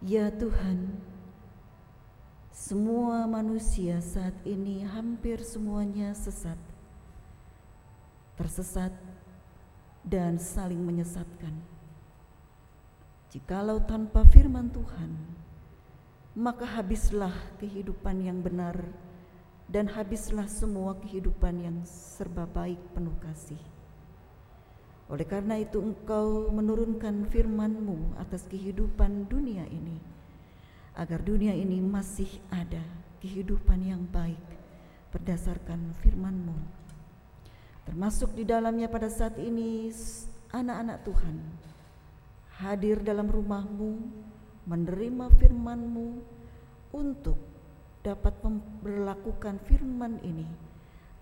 Ya Tuhan, semua manusia saat ini hampir semuanya sesat, tersesat, dan saling menyesatkan. Jikalau tanpa firman Tuhan, maka habislah kehidupan yang benar dan habislah semua kehidupan yang serba baik penuh kasih. Oleh karena itu engkau menurunkan firman-Mu atas kehidupan dunia ini, agar dunia ini masih ada kehidupan yang baik berdasarkan firman-Mu. Termasuk di dalamnya pada saat ini anak-anak Tuhan hadir dalam rumahmu, menerima firman-Mu untuk dapat memperlakukan firman ini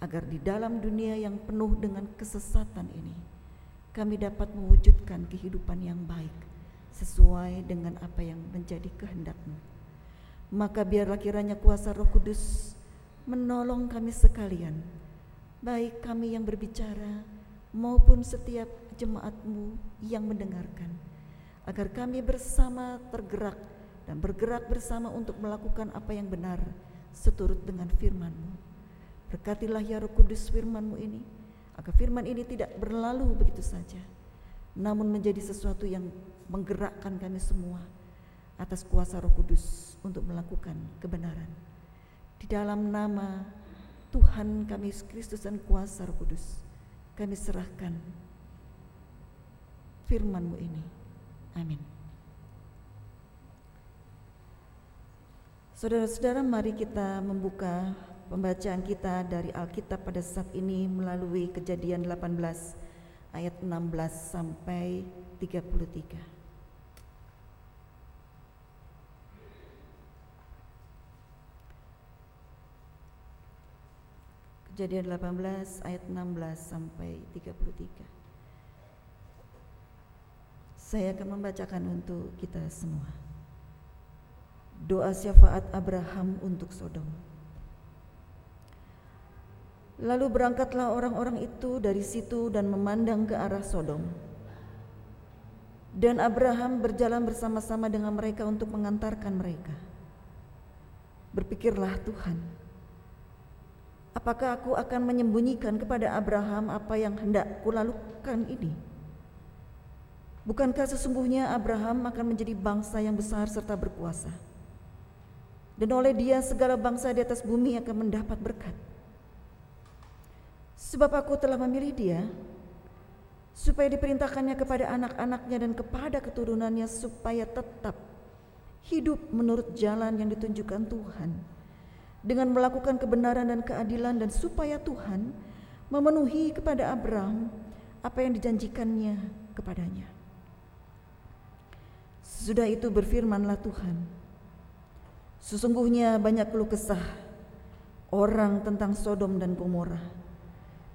agar di dalam dunia yang penuh dengan kesesatan ini kami dapat mewujudkan kehidupan yang baik sesuai dengan apa yang menjadi kehendakmu. Maka biarlah kiranya kuasa roh kudus menolong kami sekalian, baik kami yang berbicara maupun setiap jemaatmu yang mendengarkan, agar kami bersama tergerak dan bergerak bersama untuk melakukan apa yang benar seturut dengan firmanmu. Berkatilah ya roh kudus firmanmu ini, maka firman ini tidak berlalu begitu saja, namun menjadi sesuatu yang menggerakkan kami semua atas kuasa Roh Kudus untuk melakukan kebenaran. Di dalam nama Tuhan kami Kristus dan kuasa Roh Kudus, kami serahkan firman-Mu ini. Amin. Saudara-saudara, mari kita membuka Pembacaan kita dari Alkitab pada saat ini melalui Kejadian 18 ayat 16 sampai 33. Kejadian 18 ayat 16 sampai 33. Saya akan membacakan untuk kita semua. Doa syafaat Abraham untuk Sodom. Lalu berangkatlah orang-orang itu dari situ dan memandang ke arah Sodom. Dan Abraham berjalan bersama-sama dengan mereka untuk mengantarkan mereka. Berpikirlah Tuhan, apakah aku akan menyembunyikan kepada Abraham apa yang hendak kulakukan ini? Bukankah sesungguhnya Abraham akan menjadi bangsa yang besar serta berkuasa? Dan oleh dia segala bangsa di atas bumi akan mendapat berkat. Sebab aku telah memilih dia supaya diperintahkannya kepada anak-anaknya dan kepada keturunannya supaya tetap hidup menurut jalan yang ditunjukkan Tuhan. Dengan melakukan kebenaran dan keadilan dan supaya Tuhan memenuhi kepada Abraham apa yang dijanjikannya kepadanya. Sudah itu berfirmanlah Tuhan, sesungguhnya banyak keluh kesah orang tentang Sodom dan Gomorrah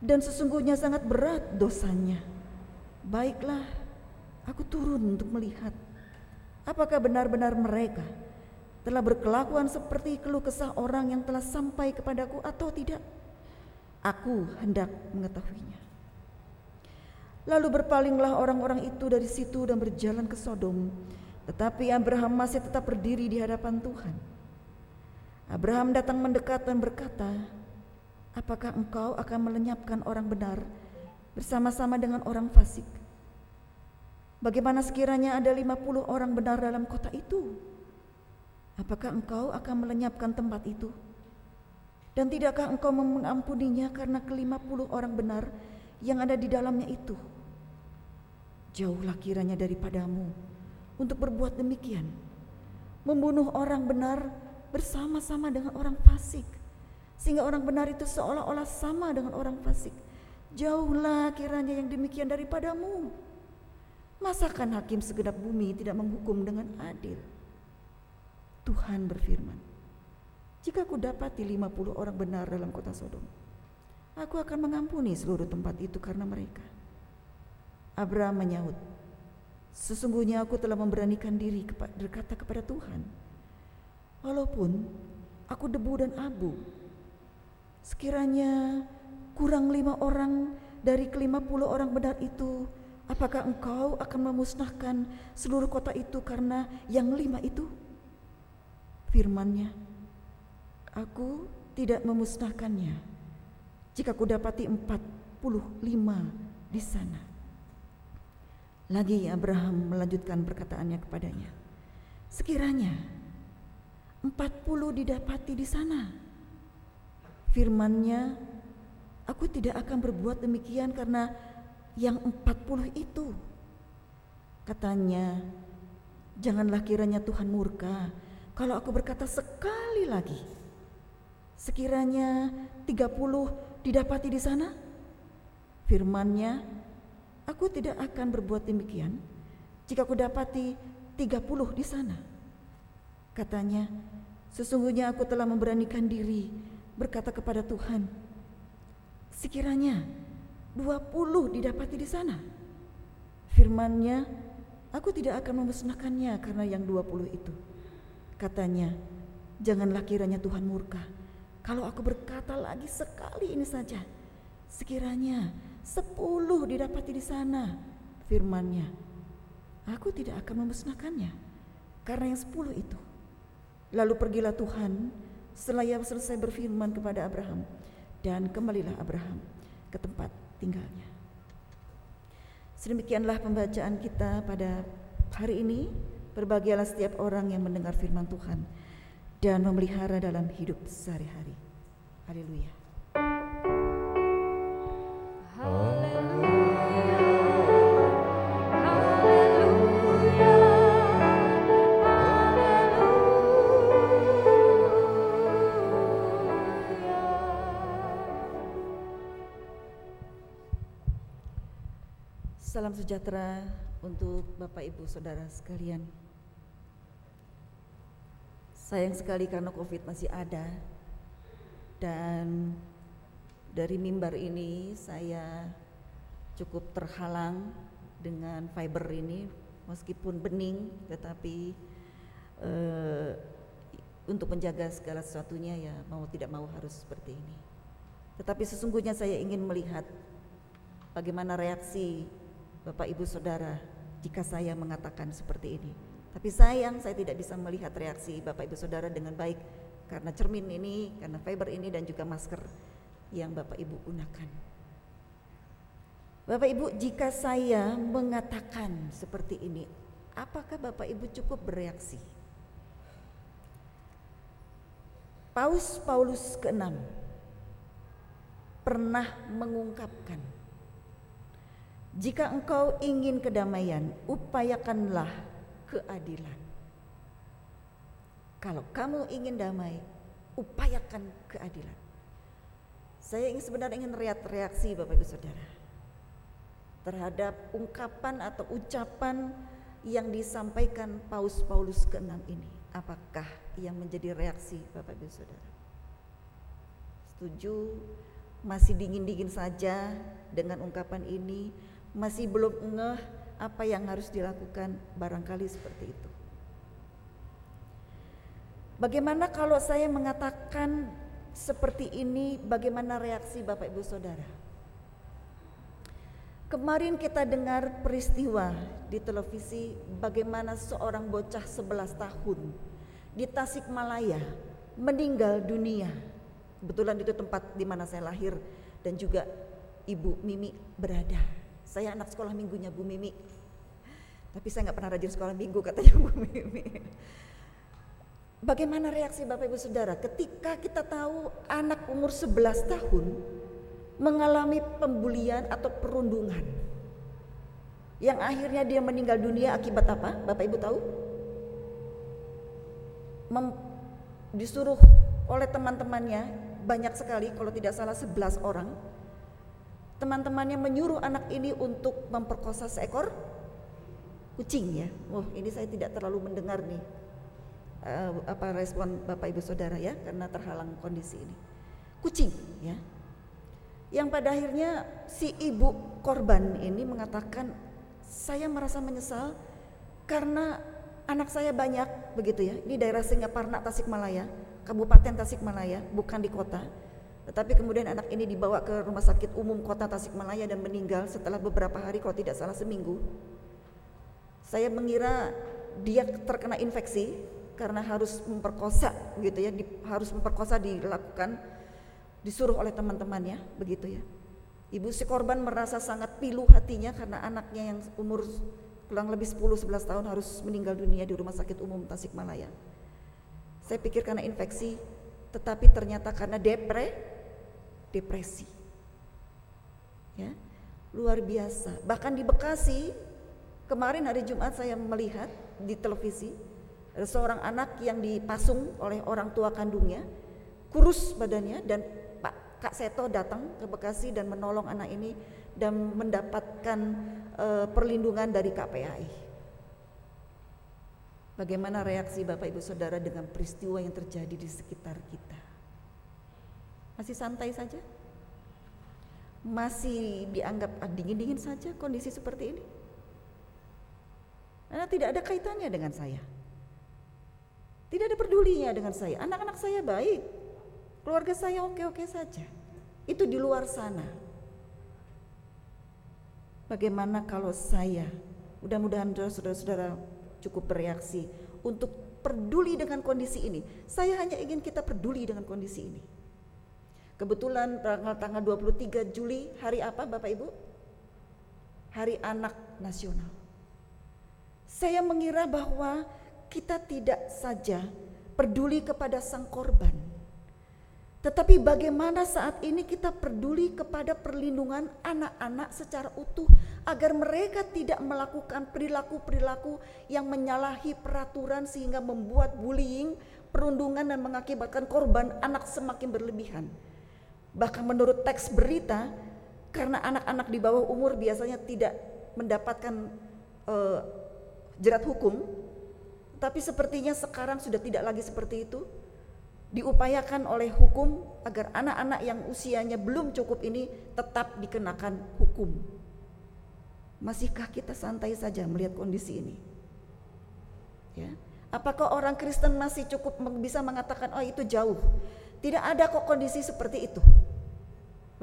dan sesungguhnya sangat berat dosanya. Baiklah, aku turun untuk melihat apakah benar-benar mereka telah berkelakuan seperti keluh kesah orang yang telah sampai kepadaku atau tidak. Aku hendak mengetahuinya. Lalu berpalinglah orang-orang itu dari situ dan berjalan ke Sodom. Tetapi Abraham masih tetap berdiri di hadapan Tuhan. Abraham datang mendekat dan berkata, Apakah engkau akan melenyapkan orang benar bersama-sama dengan orang fasik? Bagaimana sekiranya ada 50 orang benar dalam kota itu? Apakah engkau akan melenyapkan tempat itu? Dan tidakkah engkau mengampuninya karena kelima puluh orang benar yang ada di dalamnya itu? Jauhlah kiranya daripadamu untuk berbuat demikian. Membunuh orang benar bersama-sama dengan orang fasik sehingga orang benar itu seolah-olah sama dengan orang fasik. Jauhlah kiranya yang demikian daripadamu. Masakan hakim segenap bumi tidak menghukum dengan adil? Tuhan berfirman, jika aku dapati 50 orang benar dalam kota Sodom, aku akan mengampuni seluruh tempat itu karena mereka. Abraham menyahut, sesungguhnya aku telah memberanikan diri berkata kepada Tuhan, walaupun aku debu dan abu, Sekiranya kurang lima orang dari kelima puluh orang benar itu apakah engkau akan memusnahkan seluruh kota itu karena yang lima itu? Firmannya, aku tidak memusnahkannya jika kudapati empat puluh lima di sana. Lagi Abraham melanjutkan perkataannya kepadanya. Sekiranya empat puluh didapati di sana. Firmannya, aku tidak akan berbuat demikian karena yang empat puluh itu. Katanya, janganlah kiranya Tuhan murka kalau aku berkata sekali lagi. Sekiranya tiga puluh didapati di sana? Firmannya, aku tidak akan berbuat demikian jika aku dapati tiga puluh di sana. Katanya, sesungguhnya aku telah memberanikan diri berkata kepada Tuhan, sekiranya dua puluh didapati di sana. Firmannya, aku tidak akan memusnahkannya karena yang dua puluh itu. Katanya, janganlah kiranya Tuhan murka. Kalau aku berkata lagi sekali ini saja, sekiranya sepuluh didapati di sana. Firmannya, aku tidak akan memusnahkannya karena yang sepuluh itu. Lalu pergilah Tuhan setelah ia selesai berfirman kepada Abraham dan kembalilah Abraham ke tempat tinggalnya. Sedemikianlah pembacaan kita pada hari ini. Berbahagialah setiap orang yang mendengar firman Tuhan dan memelihara dalam hidup sehari-hari. Haleluya. Salam sejahtera untuk Bapak Ibu Saudara sekalian. Sayang sekali karena Covid masih ada dan dari mimbar ini saya cukup terhalang dengan fiber ini meskipun bening tetapi uh, untuk menjaga segala sesuatunya ya mau tidak mau harus seperti ini. Tetapi sesungguhnya saya ingin melihat bagaimana reaksi Bapak Ibu Saudara jika saya mengatakan seperti ini. Tapi sayang saya tidak bisa melihat reaksi Bapak Ibu Saudara dengan baik karena cermin ini, karena fiber ini dan juga masker yang Bapak Ibu gunakan. Bapak Ibu, jika saya mengatakan seperti ini, apakah Bapak Ibu cukup bereaksi? Paus Paulus ke-6 pernah mengungkapkan jika engkau ingin kedamaian, upayakanlah keadilan. Kalau kamu ingin damai, upayakan keadilan. Saya ingin sebenarnya ingin lihat reaksi Bapak Ibu Saudara terhadap ungkapan atau ucapan yang disampaikan Paus Paulus ke-6 ini. Apakah yang menjadi reaksi Bapak Ibu Saudara? Setuju? Masih dingin-dingin saja dengan ungkapan ini masih belum ngeh apa yang harus dilakukan barangkali seperti itu. Bagaimana kalau saya mengatakan seperti ini bagaimana reaksi Bapak Ibu Saudara? Kemarin kita dengar peristiwa di televisi bagaimana seorang bocah 11 tahun di Tasikmalaya meninggal dunia. Kebetulan itu tempat di mana saya lahir dan juga Ibu Mimi berada. Saya anak sekolah minggunya Bu Mimi. Tapi saya nggak pernah rajin sekolah minggu katanya Bu Mimi. Bagaimana reaksi Bapak Ibu Saudara ketika kita tahu anak umur 11 tahun mengalami pembulian atau perundungan. Yang akhirnya dia meninggal dunia akibat apa? Bapak Ibu tahu? Mem disuruh oleh teman-temannya banyak sekali kalau tidak salah 11 orang teman-temannya menyuruh anak ini untuk memperkosa seekor kucing ya. Wah, ini saya tidak terlalu mendengar nih uh, apa respon Bapak Ibu Saudara ya karena terhalang kondisi ini. Kucing ya. Yang pada akhirnya si ibu korban ini mengatakan saya merasa menyesal karena anak saya banyak begitu ya. Ini daerah Singaparna Tasikmalaya, Kabupaten Tasikmalaya, bukan di kota. Tetapi kemudian anak ini dibawa ke rumah sakit umum kota Tasikmalaya dan meninggal setelah beberapa hari kalau tidak salah seminggu. Saya mengira dia terkena infeksi karena harus memperkosa gitu ya, di, harus memperkosa dilakukan disuruh oleh teman-temannya begitu ya. Ibu si korban merasa sangat pilu hatinya karena anaknya yang umur kurang lebih 10-11 tahun harus meninggal dunia di rumah sakit umum Tasikmalaya. Saya pikir karena infeksi, tetapi ternyata karena depre, depresi. Ya, luar biasa. Bahkan di Bekasi, kemarin hari Jumat saya melihat di televisi ada seorang anak yang dipasung oleh orang tua kandungnya, kurus badannya dan Pak Kak Seto datang ke Bekasi dan menolong anak ini dan mendapatkan uh, perlindungan dari KPAI. Bagaimana reaksi Bapak Ibu Saudara dengan peristiwa yang terjadi di sekitar kita? Masih santai saja? Masih dianggap dingin-dingin saja kondisi seperti ini? Karena tidak ada kaitannya dengan saya. Tidak ada pedulinya dengan saya. Anak-anak saya baik. Keluarga saya oke-oke saja. Itu di luar sana. Bagaimana kalau saya, mudah-mudahan saudara-saudara cukup bereaksi untuk peduli dengan kondisi ini. Saya hanya ingin kita peduli dengan kondisi ini. Kebetulan tanggal tanggal 23 Juli hari apa Bapak Ibu? Hari Anak Nasional. Saya mengira bahwa kita tidak saja peduli kepada sang korban, tetapi bagaimana saat ini kita peduli kepada perlindungan anak-anak secara utuh agar mereka tidak melakukan perilaku-perilaku yang menyalahi peraturan sehingga membuat bullying, perundungan dan mengakibatkan korban anak semakin berlebihan. Bahkan menurut teks berita karena anak-anak di bawah umur biasanya tidak mendapatkan uh, jerat hukum, tapi sepertinya sekarang sudah tidak lagi seperti itu diupayakan oleh hukum agar anak-anak yang usianya belum cukup ini tetap dikenakan hukum. Masihkah kita santai saja melihat kondisi ini? Ya. Apakah orang Kristen masih cukup bisa mengatakan oh itu jauh? Tidak ada kok kondisi seperti itu.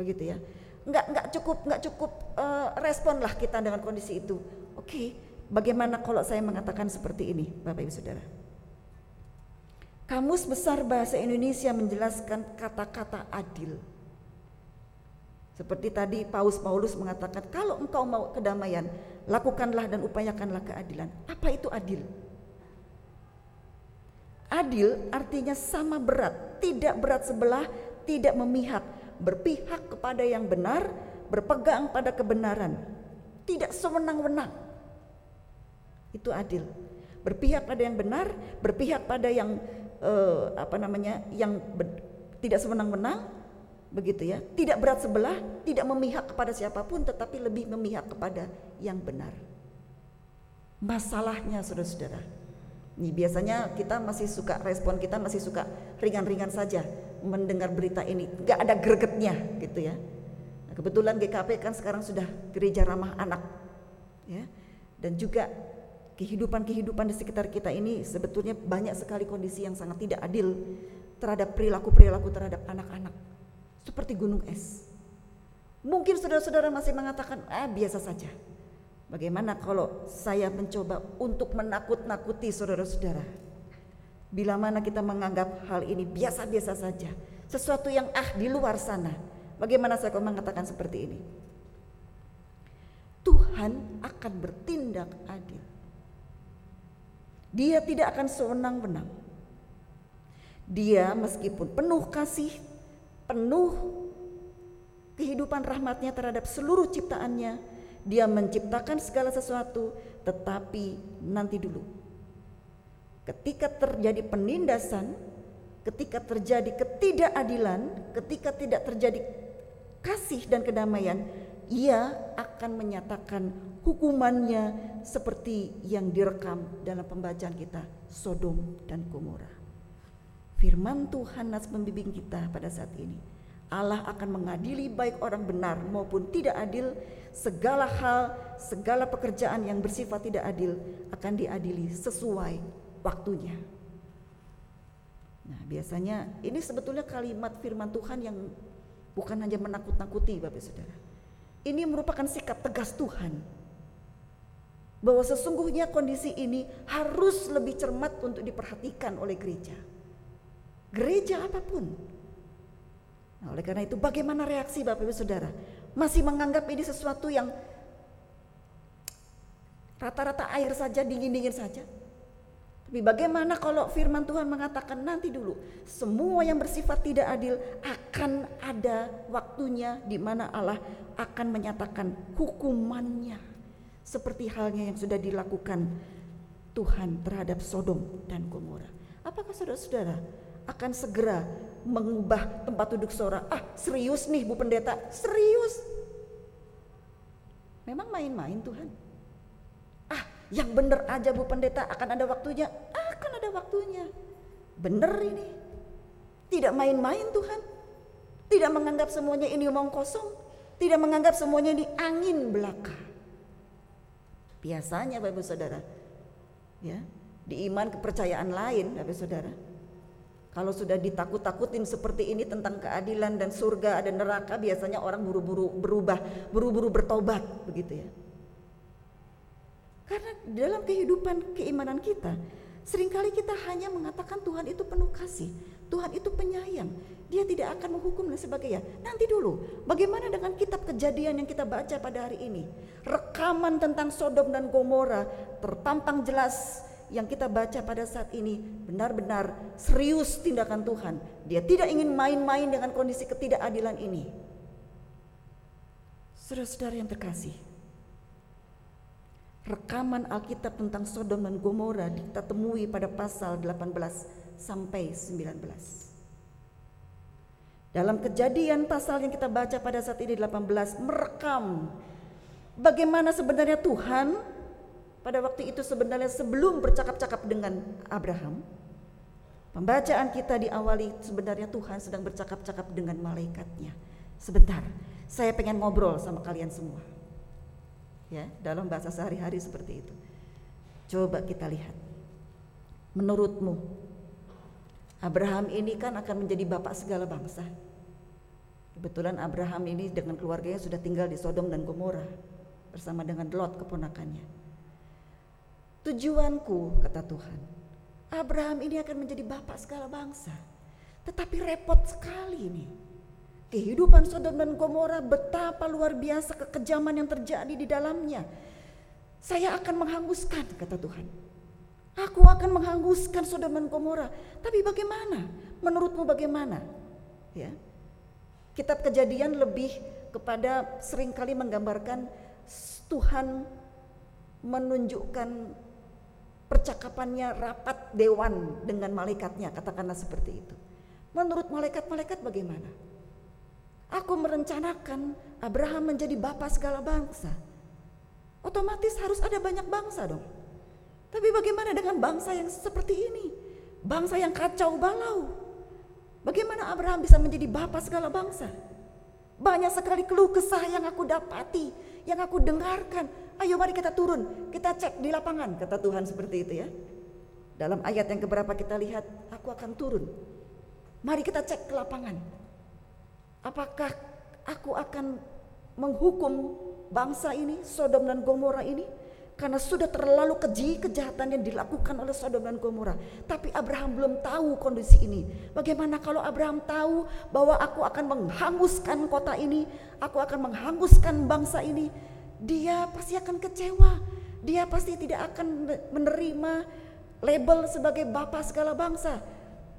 Begitu ya. Enggak enggak cukup enggak cukup uh, respon lah kita dengan kondisi itu. Oke, bagaimana kalau saya mengatakan seperti ini, Bapak Ibu Saudara? Kamus Besar Bahasa Indonesia menjelaskan kata-kata adil. Seperti tadi Paus Paulus mengatakan, kalau engkau mau kedamaian, lakukanlah dan upayakanlah keadilan. Apa itu adil? Adil artinya sama berat, tidak berat sebelah, tidak memihak, berpihak kepada yang benar, berpegang pada kebenaran, tidak sewenang-wenang. Itu adil. Berpihak pada yang benar, berpihak pada yang uh, apa namanya yang tidak semenang-menang begitu ya. Tidak berat sebelah tidak memihak kepada siapa pun tetapi lebih memihak kepada yang benar. Masalahnya saudara-saudara. Biasanya kita masih suka respon kita masih suka ringan-ringan saja mendengar berita ini nggak ada gregetnya gitu ya nah, kebetulan GKP kan sekarang sudah gereja ramah anak ya dan juga kehidupan-kehidupan di sekitar kita ini sebetulnya banyak sekali kondisi yang sangat tidak adil terhadap perilaku-perilaku terhadap anak-anak seperti gunung es. Mungkin saudara-saudara masih mengatakan, ah biasa saja. Bagaimana kalau saya mencoba untuk menakut-nakuti saudara-saudara? Bila mana kita menganggap hal ini biasa-biasa saja, sesuatu yang ah di luar sana. Bagaimana saya kau mengatakan seperti ini? Tuhan akan bertindak adil. Dia tidak akan sewenang-wenang. Dia meskipun penuh kasih, penuh kehidupan rahmatnya terhadap seluruh ciptaannya, dia menciptakan segala sesuatu, tetapi nanti dulu. Ketika terjadi penindasan, ketika terjadi ketidakadilan, ketika tidak terjadi kasih dan kedamaian, ia akan menyatakan hukumannya seperti yang direkam dalam pembacaan kita Sodom dan Gomora. Firman Tuhan nas membimbing kita pada saat ini. Allah akan mengadili baik orang benar maupun tidak adil, segala hal, segala pekerjaan yang bersifat tidak adil akan diadili sesuai waktunya. Nah, biasanya ini sebetulnya kalimat firman Tuhan yang Bukan hanya menakut-nakuti Bapak Saudara. Ini merupakan sikap tegas Tuhan. Bahwa sesungguhnya kondisi ini harus lebih cermat untuk diperhatikan oleh gereja. Gereja apa pun. Nah, oleh karena itu bagaimana reaksi Bapak Ibu Saudara? Masih menganggap ini sesuatu yang rata-rata air saja, dingin-dingin saja? Tapi bagaimana kalau firman Tuhan mengatakan nanti dulu semua yang bersifat tidak adil akan ada waktunya di mana Allah akan menyatakan hukumannya seperti halnya yang sudah dilakukan Tuhan terhadap Sodom dan Gomora. Apakah saudara-saudara akan segera mengubah tempat duduk seorang? Ah, serius nih Bu Pendeta, serius. Memang main-main Tuhan. Yang benar aja Bu Pendeta akan ada waktunya, akan ada waktunya. Benar ini. Tidak main-main Tuhan. Tidak menganggap semuanya ini omong kosong. Tidak menganggap semuanya ini angin belaka. Biasanya Bapak Saudara, ya, di iman kepercayaan lain Bapak Saudara. Kalau sudah ditakut-takutin seperti ini tentang keadilan dan surga ada neraka, biasanya orang buru-buru berubah, buru-buru bertobat begitu ya. Karena dalam kehidupan keimanan kita, sering kali kita hanya mengatakan Tuhan itu penuh kasih, Tuhan itu penyayang, Dia tidak akan menghukum dan sebagainya. Nanti dulu, bagaimana dengan kitab kejadian yang kita baca pada hari ini? Rekaman tentang Sodom dan Gomora terpampang jelas yang kita baca pada saat ini benar-benar serius tindakan Tuhan. Dia tidak ingin main-main dengan kondisi ketidakadilan ini. Saudara-saudara yang terkasih, rekaman Alkitab tentang Sodom dan Gomora kita temui pada pasal 18 sampai 19. Dalam kejadian pasal yang kita baca pada saat ini 18 merekam bagaimana sebenarnya Tuhan pada waktu itu sebenarnya sebelum bercakap-cakap dengan Abraham Pembacaan kita diawali sebenarnya Tuhan sedang bercakap-cakap dengan malaikatnya. Sebentar, saya pengen ngobrol sama kalian semua ya dalam bahasa sehari-hari seperti itu. Coba kita lihat. Menurutmu Abraham ini kan akan menjadi bapak segala bangsa. Kebetulan Abraham ini dengan keluarganya sudah tinggal di Sodom dan Gomora bersama dengan Lot keponakannya. Tujuanku kata Tuhan, Abraham ini akan menjadi bapak segala bangsa. Tetapi repot sekali nih Kehidupan Sodom dan Gomora betapa luar biasa kekejaman yang terjadi di dalamnya. Saya akan menghanguskan kata Tuhan. Aku akan menghanguskan Sodom dan Gomora. Tapi bagaimana? Menurutmu bagaimana? Ya. Kitab Kejadian lebih kepada sering kali menggambarkan Tuhan menunjukkan percakapannya rapat dewan dengan malaikatnya, katakanlah seperti itu. Menurut malaikat-malaikat bagaimana? Aku merencanakan Abraham menjadi bapak segala bangsa. Otomatis harus ada banyak bangsa dong. Tapi bagaimana dengan bangsa yang seperti ini? Bangsa yang kacau balau. Bagaimana Abraham bisa menjadi bapak segala bangsa? Banyak sekali keluh kesah yang aku dapati, yang aku dengarkan. Ayo mari kita turun, kita cek di lapangan, kata Tuhan seperti itu ya. Dalam ayat yang keberapa kita lihat, aku akan turun. Mari kita cek ke lapangan. Apakah aku akan menghukum bangsa ini, Sodom dan Gomora ini? Karena sudah terlalu keji kejahatan yang dilakukan oleh Sodom dan Gomora. Tapi Abraham belum tahu kondisi ini. Bagaimana kalau Abraham tahu bahwa aku akan menghanguskan kota ini, aku akan menghanguskan bangsa ini, dia pasti akan kecewa. Dia pasti tidak akan menerima label sebagai bapak segala bangsa.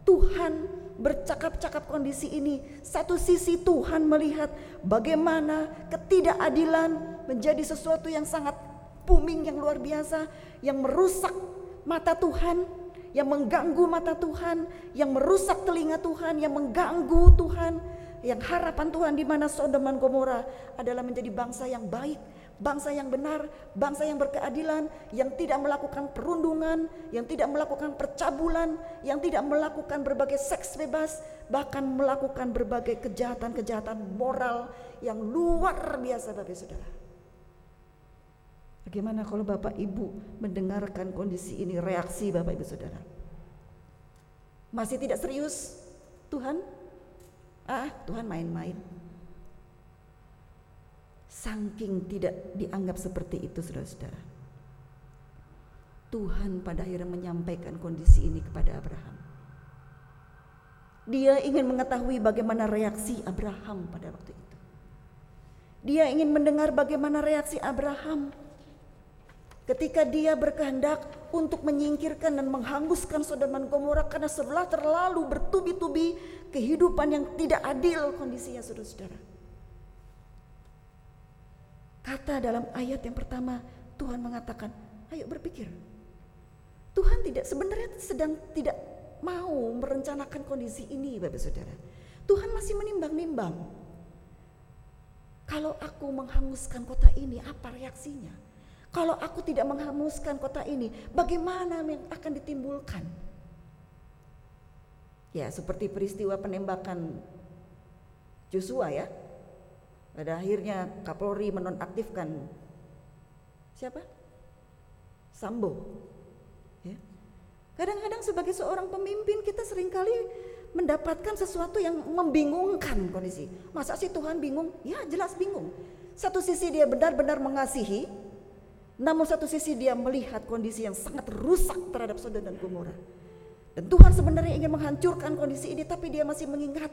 Tuhan bercakap-cakap kondisi ini. Satu sisi Tuhan melihat bagaimana ketidakadilan menjadi sesuatu yang sangat booming yang luar biasa yang merusak mata Tuhan, yang mengganggu mata Tuhan, yang merusak telinga Tuhan, yang mengganggu Tuhan, yang harapan Tuhan di mana Sodom dan Gomora adalah menjadi bangsa yang baik, bangsa yang benar, bangsa yang berkeadilan, yang tidak melakukan perundungan, yang tidak melakukan percabulan, yang tidak melakukan berbagai seks bebas, bahkan melakukan berbagai kejahatan-kejahatan moral yang luar biasa Bapak Saudara. Bagaimana kalau Bapak Ibu mendengarkan kondisi ini, reaksi Bapak Ibu Saudara? Masih tidak serius Tuhan? Ah, Tuhan main-main. Saking tidak dianggap seperti itu saudara-saudara. Tuhan pada akhirnya menyampaikan kondisi ini kepada Abraham. Dia ingin mengetahui bagaimana reaksi Abraham pada waktu itu. Dia ingin mendengar bagaimana reaksi Abraham ketika dia berkehendak untuk menyingkirkan dan menghanguskan Sodom dan Gomora karena setelah terlalu bertubi-tubi kehidupan yang tidak adil kondisinya saudara-saudara. Kata dalam ayat yang pertama Tuhan mengatakan, ayo berpikir. Tuhan tidak sebenarnya sedang tidak mau merencanakan kondisi ini Bapak Saudara. Tuhan masih menimbang-nimbang. Kalau aku menghanguskan kota ini, apa reaksinya? Kalau aku tidak menghanguskan kota ini, bagaimana yang akan ditimbulkan? Ya, seperti peristiwa penembakan Joshua ya. Pada akhirnya Kapolri menonaktifkan siapa? Sambo. Ya. Kadang-kadang sebagai seorang pemimpin kita sering kali mendapatkan sesuatu yang membingungkan kondisi. Masa sih Tuhan bingung? Ya jelas bingung. Satu sisi dia benar-benar mengasihi, namun satu sisi dia melihat kondisi yang sangat rusak terhadap Sodom dan Gomora. Dan Tuhan sebenarnya ingin menghancurkan kondisi ini tapi dia masih mengingat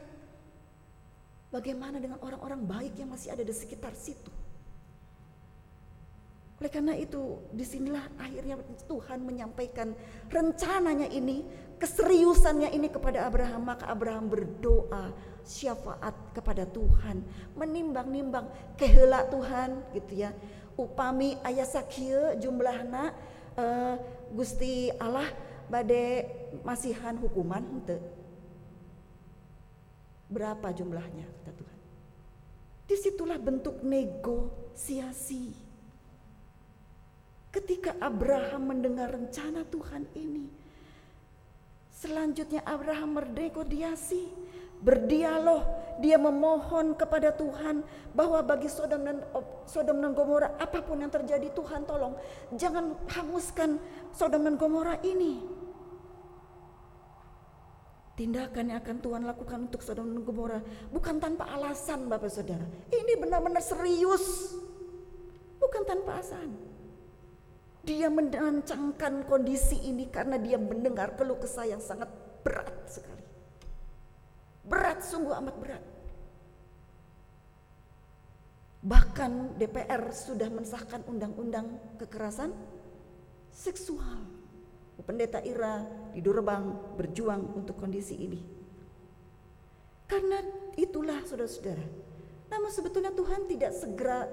bagaimana dengan orang-orang baik yang masih ada di sekitar situ. Oleh karena itu di sinilah akhirnya Tuhan menyampaikan rencananya ini, keseriusannya ini kepada Abraham. Maka Abraham berdoa syafaat kepada Tuhan, menimbang-nimbang kehelak Tuhan gitu ya upami ayah jumlahna uh, Gusti Allah bade masihan hukuman ente berapa jumlahnya? Kata Tuhan. Di situlah bentuk negosiasi. Ketika Abraham mendengar rencana Tuhan ini selanjutnya Abraham bernegosiasi berdialog, dia memohon kepada Tuhan bahwa bagi Sodom dan Sodom dan Gomora apa pun yang terjadi Tuhan tolong jangan hanguskan Sodom dan Gomora ini. Tindakan yang akan Tuhan lakukan untuk dan Gomora bukan tanpa alasan Bapak Saudara. Ini benar-benar serius. Bukan tanpa alasan. Dia merancangkan kondisi ini karena dia mendengar keluh kesah yang sangat berat sekali. Berat, sungguh amat berat. Bahkan DPR sudah mensahkan undang-undang kekerasan seksual. Pendeta Ira di Durbang berjuang untuk kondisi ini. Karena itulah saudara-saudara. Namun sebetulnya Tuhan tidak segera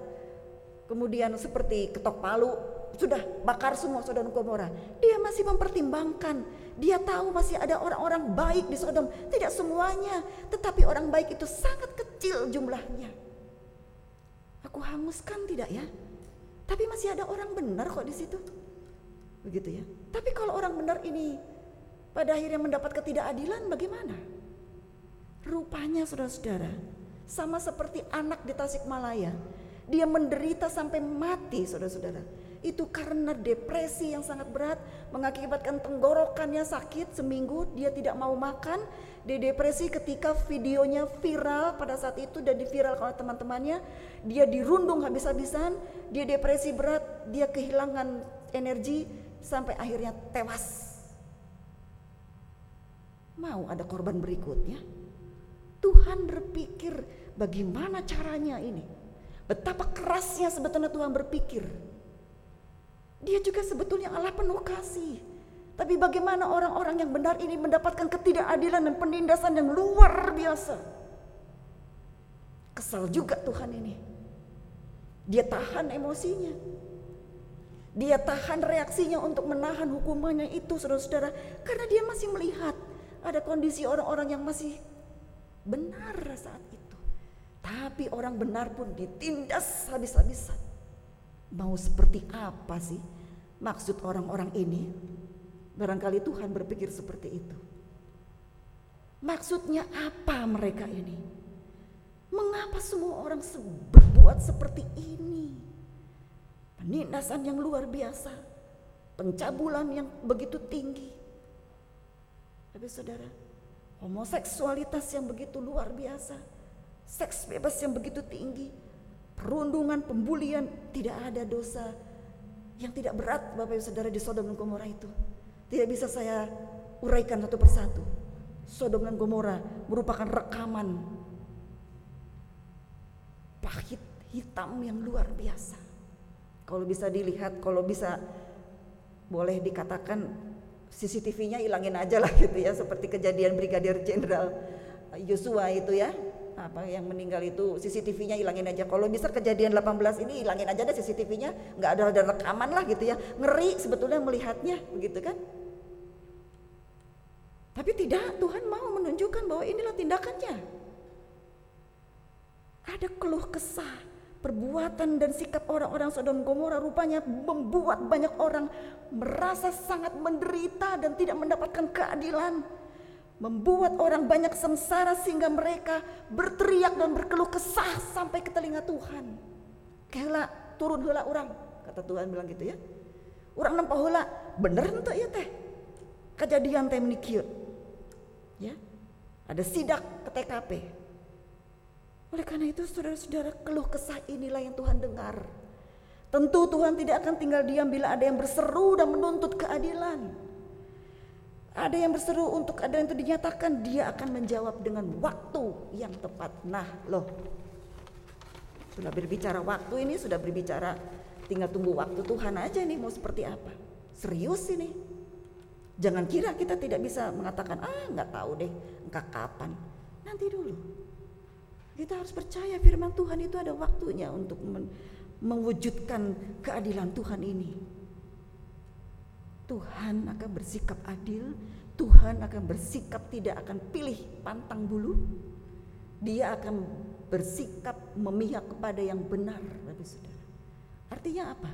kemudian seperti ketok palu sudah bakar semua Sodom Gomora. Dia masih mempertimbangkan. Dia tahu masih ada orang-orang baik di Sodom. Tidak semuanya, tetapi orang baik itu sangat kecil jumlahnya. Aku hanguskan tidak ya? Tapi masih ada orang benar kok di situ. Begitu ya. Tapi kalau orang benar ini pada akhirnya mendapat ketidakadilan bagaimana? Rupanya saudara-saudara, sama seperti anak di Tasikmalaya, dia menderita sampai mati saudara-saudara. Itu karena depresi yang sangat berat mengakibatkan tenggorokannya sakit seminggu dia tidak mau makan. Dia depresi ketika videonya viral pada saat itu dan diviralkan oleh teman-temannya. Dia dirundung habis-habisan dia depresi berat dia kehilangan energi sampai akhirnya tewas mau ada korban berikutnya Tuhan berpikir bagaimana caranya ini betapa kerasnya sebetulnya Tuhan berpikir dia juga sebetulnya Allah penuh kasih. Tapi bagaimana orang-orang yang benar ini mendapatkan ketidakadilan dan penindasan yang luar biasa. Kesal juga Tuhan ini. Dia tahan emosinya. Dia tahan reaksinya untuk menahan hukumannya itu saudara-saudara. Karena dia masih melihat ada kondisi orang-orang yang masih benar saat itu. Tapi orang benar pun ditindas habis-habisan. Mau seperti apa sih maksud orang-orang ini? Barangkali Tuhan berpikir seperti itu. Maksudnya apa mereka ini? Mengapa semua orang berbuat seperti ini? Penindasan yang luar biasa, pencabulan yang begitu tinggi. Tapi saudara, homoseksualitas yang begitu luar biasa, seks bebas yang begitu tinggi, perundungan, pembulian, tidak ada dosa yang tidak berat Bapak Ibu Saudara di Sodom dan Gomora itu. Tidak bisa saya uraikan satu persatu. Sodom dan Gomora merupakan rekaman pahit hitam yang luar biasa. Kalau bisa dilihat, kalau bisa boleh dikatakan CCTV-nya hilangin aja lah gitu ya seperti kejadian Brigadir Jenderal Yosua itu ya apa yang meninggal itu CCTV-nya hilangin aja. Kalau bisa kejadian 18 ini hilangin aja deh CCTV-nya, nggak ada ada rekaman lah gitu ya. Ngeri sebetulnya melihatnya begitu kan. Tapi tidak, Tuhan mau menunjukkan bahwa inilah tindakannya. Ada keluh kesah, perbuatan dan sikap orang-orang Sodom Gomora rupanya membuat banyak orang merasa sangat menderita dan tidak mendapatkan keadilan membuat orang banyak sengsara sehingga mereka berteriak dan berkeluh kesah sampai ke telinga Tuhan. Kela turun hula orang, kata Tuhan bilang gitu ya. Orang nampak hula, bener entah ya teh. Kejadian teh menikir. Ya, ada sidak ke TKP. Oleh karena itu saudara-saudara keluh kesah inilah yang Tuhan dengar. Tentu Tuhan tidak akan tinggal diam bila ada yang berseru dan menuntut keadilan. Ada yang berseru untuk ada yang itu dinyatakan, dia akan menjawab dengan waktu yang tepat. Nah, loh. Sudah berbicara waktu ini, sudah berbicara tinggal tunggu waktu Tuhan aja nih mau seperti apa. Serius ini. Jangan kira kita tidak bisa mengatakan, ah nggak tahu deh, enggak kapan. Nanti dulu. Kita harus percaya firman Tuhan itu ada waktunya untuk mewujudkan keadilan Tuhan ini. Tuhan akan bersikap adil, Tuhan akan bersikap tidak akan pilih pantang bulu. Dia akan bersikap memihak kepada yang benar, Bapak Saudara. Artinya apa?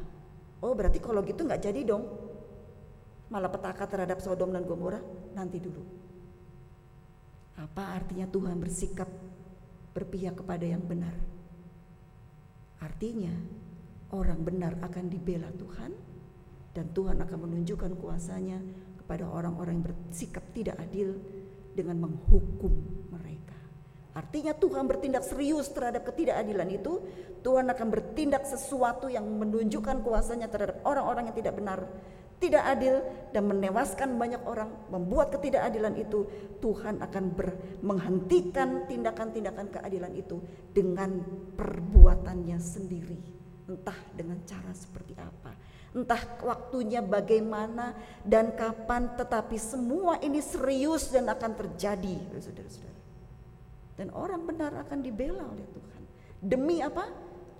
Oh, berarti kalau gitu nggak jadi dong. Malah petaka terhadap Sodom dan Gomora nanti dulu. Apa artinya Tuhan bersikap berpihak kepada yang benar? Artinya orang benar akan dibela Tuhan, dan Tuhan akan menunjukkan kuasanya kepada orang-orang yang bersikap tidak adil dengan menghukum mereka. Artinya Tuhan bertindak serius terhadap ketidakadilan itu, Tuhan akan bertindak sesuatu yang menunjukkan kuasanya terhadap orang-orang yang tidak benar, tidak adil dan menewaskan banyak orang, membuat ketidakadilan itu, Tuhan akan ber, menghentikan tindakan-tindakan keadilan itu dengan perbuatannya sendiri, entah dengan cara seperti apa entah waktunya bagaimana dan kapan, tetapi semua ini serius dan akan terjadi, saudara-saudara. Dan orang benar akan dibela oleh Tuhan. Demi apa?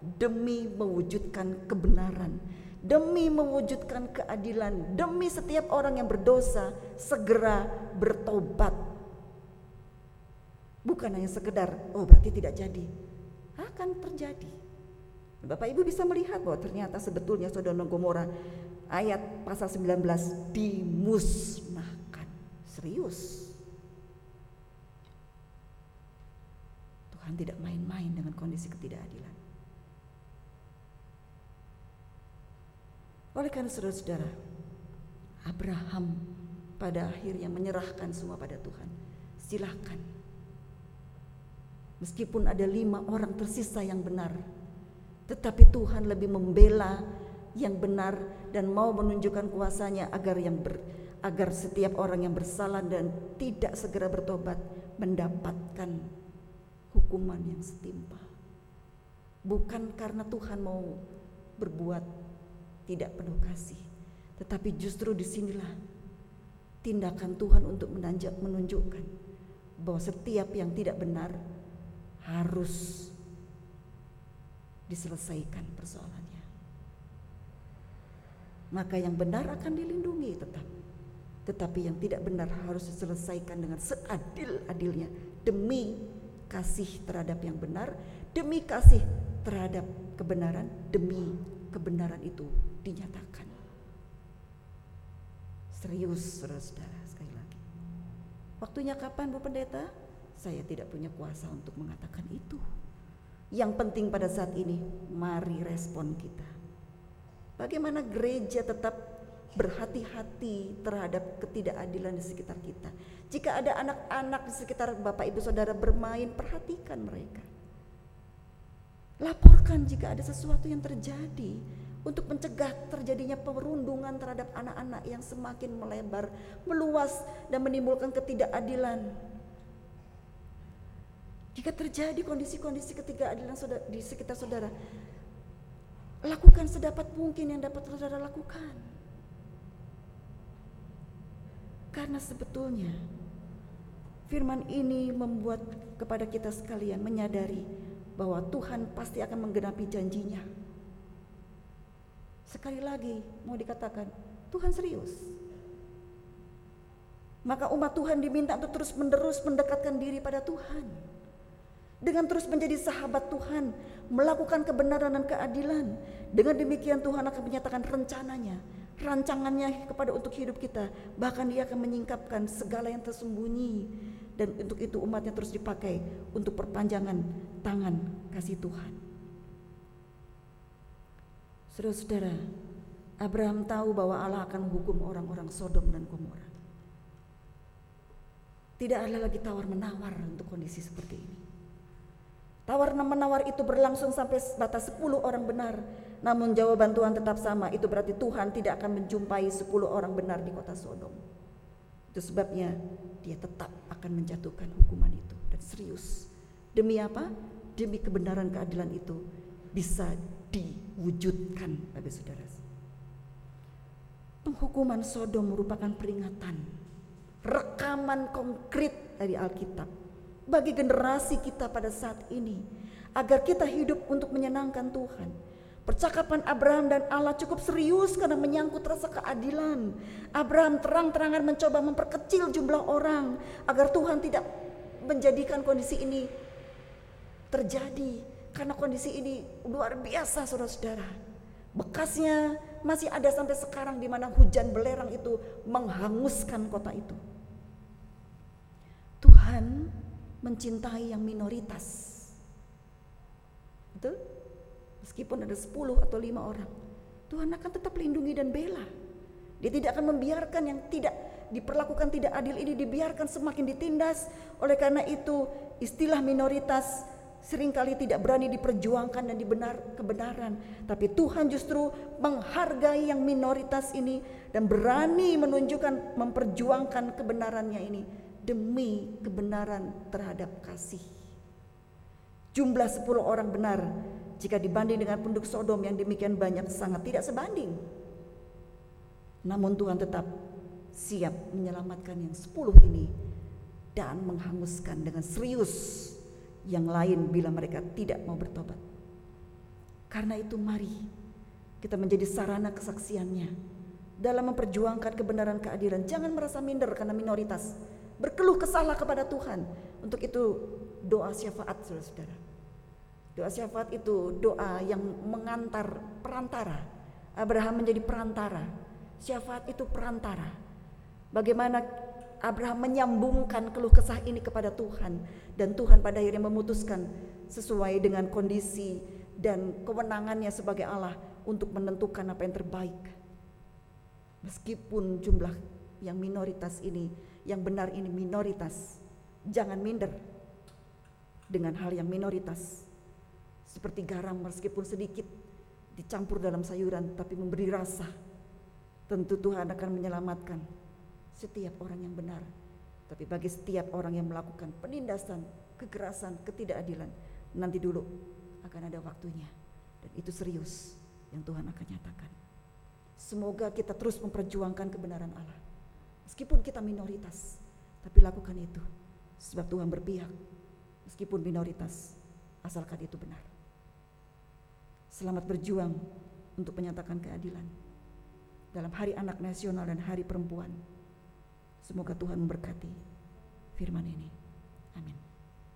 Demi mewujudkan kebenaran, demi mewujudkan keadilan, demi setiap orang yang berdosa segera bertobat. Bukan hanya sekedar, oh berarti tidak jadi. Akan terjadi Bapak Ibu bisa melihat bahwa ternyata sebetulnya Sodom dan Gomora ayat pasal 19 dimusnahkan. Serius. Tuhan tidak main-main dengan kondisi ketidakadilan. Oleh karena saudara-saudara, Abraham pada akhirnya menyerahkan semua pada Tuhan. Silahkan. Meskipun ada lima orang tersisa yang benar, tetapi Tuhan lebih membela yang benar dan mau menunjukkan kuasanya agar yang ber, agar setiap orang yang bersalah dan tidak segera bertobat mendapatkan hukuman yang setimpal. Bukan karena Tuhan mau berbuat tidak penuh kasih, tetapi justru di sinilah tindakan Tuhan untuk menanjak menunjukkan bahwa setiap yang tidak benar harus diselesaikan persoalannya. Maka yang benar akan dilindungi tetap. Tetapi yang tidak benar harus diselesaikan dengan seadil-adilnya demi kasih terhadap yang benar, demi kasih terhadap kebenaran, demi kebenaran itu dinyatakan. Serius saudara-saudara sekali lagi. Waktunya kapan Bu Pendeta? Saya tidak punya kuasa untuk mengatakan itu. Yang penting pada saat ini, mari respon kita. Bagaimana gereja tetap berhati-hati terhadap ketidakadilan di sekitar kita. Jika ada anak-anak di sekitar Bapak Ibu Saudara bermain, perhatikan mereka. Laporkan jika ada sesuatu yang terjadi untuk mencegah terjadinya perundungan terhadap anak-anak yang semakin melebar, meluas dan menimbulkan ketidakadilan. Jika terjadi kondisi-kondisi ketidakadilan di sekitar saudara, lakukan sedapat mungkin yang dapat saudara lakukan. Karena sebetulnya firman ini membuat kepada kita sekalian menyadari bahwa Tuhan pasti akan menggenapi janjinya Sekali lagi mau dikatakan, Tuhan serius. Maka umat Tuhan diminta untuk terus menerus mendekatkan diri pada Tuhan. Dengan terus menjadi sahabat Tuhan, melakukan kebenaran dan keadilan. Dengan demikian Tuhan akan menyatakan rencananya, rancangannya kepada untuk hidup kita. Bahkan dia akan menyingkapkan segala yang tersembunyi. Dan untuk itu umatnya terus dipakai untuk perpanjangan tangan kasih Tuhan. Saudara-saudara, Abraham tahu bahwa Allah akan menghukum orang-orang Sodom dan Gomora. Tidak ada lagi tawar-menawar untuk kondisi seperti ini. Tawar-menawar itu berlangsung sampai batas 10 orang benar. Namun jawaban Tuhan tetap sama. Itu berarti Tuhan tidak akan menjumpai 10 orang benar di kota Sodom. Itu sebabnya dia tetap akan menjatuhkan hukuman itu. Dan serius. Demi apa? Demi kebenaran keadilan itu bisa diwujudkan pada saudara. Penghukuman Sodom merupakan peringatan, rekaman konkret dari Alkitab bagi generasi kita pada saat ini agar kita hidup untuk menyenangkan Tuhan. Percakapan Abraham dan Allah cukup serius karena menyangkut rasa keadilan. Abraham terang-terangan mencoba memperkecil jumlah orang agar Tuhan tidak menjadikan kondisi ini terjadi. Karena kondisi ini luar biasa saudara-saudara. Bekasnya masih ada sampai sekarang di mana hujan belerang itu menghanguskan kota itu. Tuhan mencintai yang minoritas. Betul? Meskipun ada 10 atau 5 orang. Tuhan akan tetap lindungi dan bela. Dia tidak akan membiarkan yang tidak diperlakukan tidak adil ini dibiarkan semakin ditindas. Oleh karena itu istilah minoritas sering kali tidak berani diperjuangkan dan dibenar kebenaran, tapi Tuhan justru menghargai yang minoritas ini dan berani menunjukkan memperjuangkan kebenarannya ini demi kebenaran terhadap kasih. Jumlah 10 orang benar jika dibanding dengan penduduk Sodom yang demikian banyak sangat tidak sebanding. Namun Tuhan tetap siap menyelamatkan yang 10 ini dan menghanguskan dengan serius yang lain bila mereka tidak mau bertobat. Karena itu mari kita menjadi sarana kesaksiannya dalam memperjuangkan kebenaran keadilan. Jangan merasa minder karena minoritas. Berkeluh kesahlah kepada Tuhan. Untuk itu doa syafaat saudara-saudara. Doa syafaat itu doa yang mengantar perantara. Abraham menjadi perantara. Syafaat itu perantara. Bagaimana Abraham menyambungkan keluh kesah ini kepada Tuhan dan Tuhan pada akhirnya memutuskan sesuai dengan kondisi dan kewenangannya sebagai Allah untuk menentukan apa yang terbaik. Meskipun jumlah yang minoritas ini, yang benar ini minoritas, jangan minder dengan hal yang minoritas. Seperti garam meskipun sedikit dicampur dalam sayuran tapi memberi rasa. Tentu Tuhan akan menyelamatkan setiap orang yang benar, tapi bagi setiap orang yang melakukan penindasan, kekerasan, ketidakadilan, nanti dulu akan ada waktunya. Dan itu serius yang Tuhan akan nyatakan. Semoga kita terus memperjuangkan kebenaran Allah. Meskipun kita minoritas, tapi lakukan itu. Sebab Tuhan berpihak, meskipun minoritas, asalkan itu benar. Selamat berjuang untuk menyatakan keadilan dalam Hari Anak Nasional dan Hari Perempuan. Semoga Tuhan memberkati firman ini.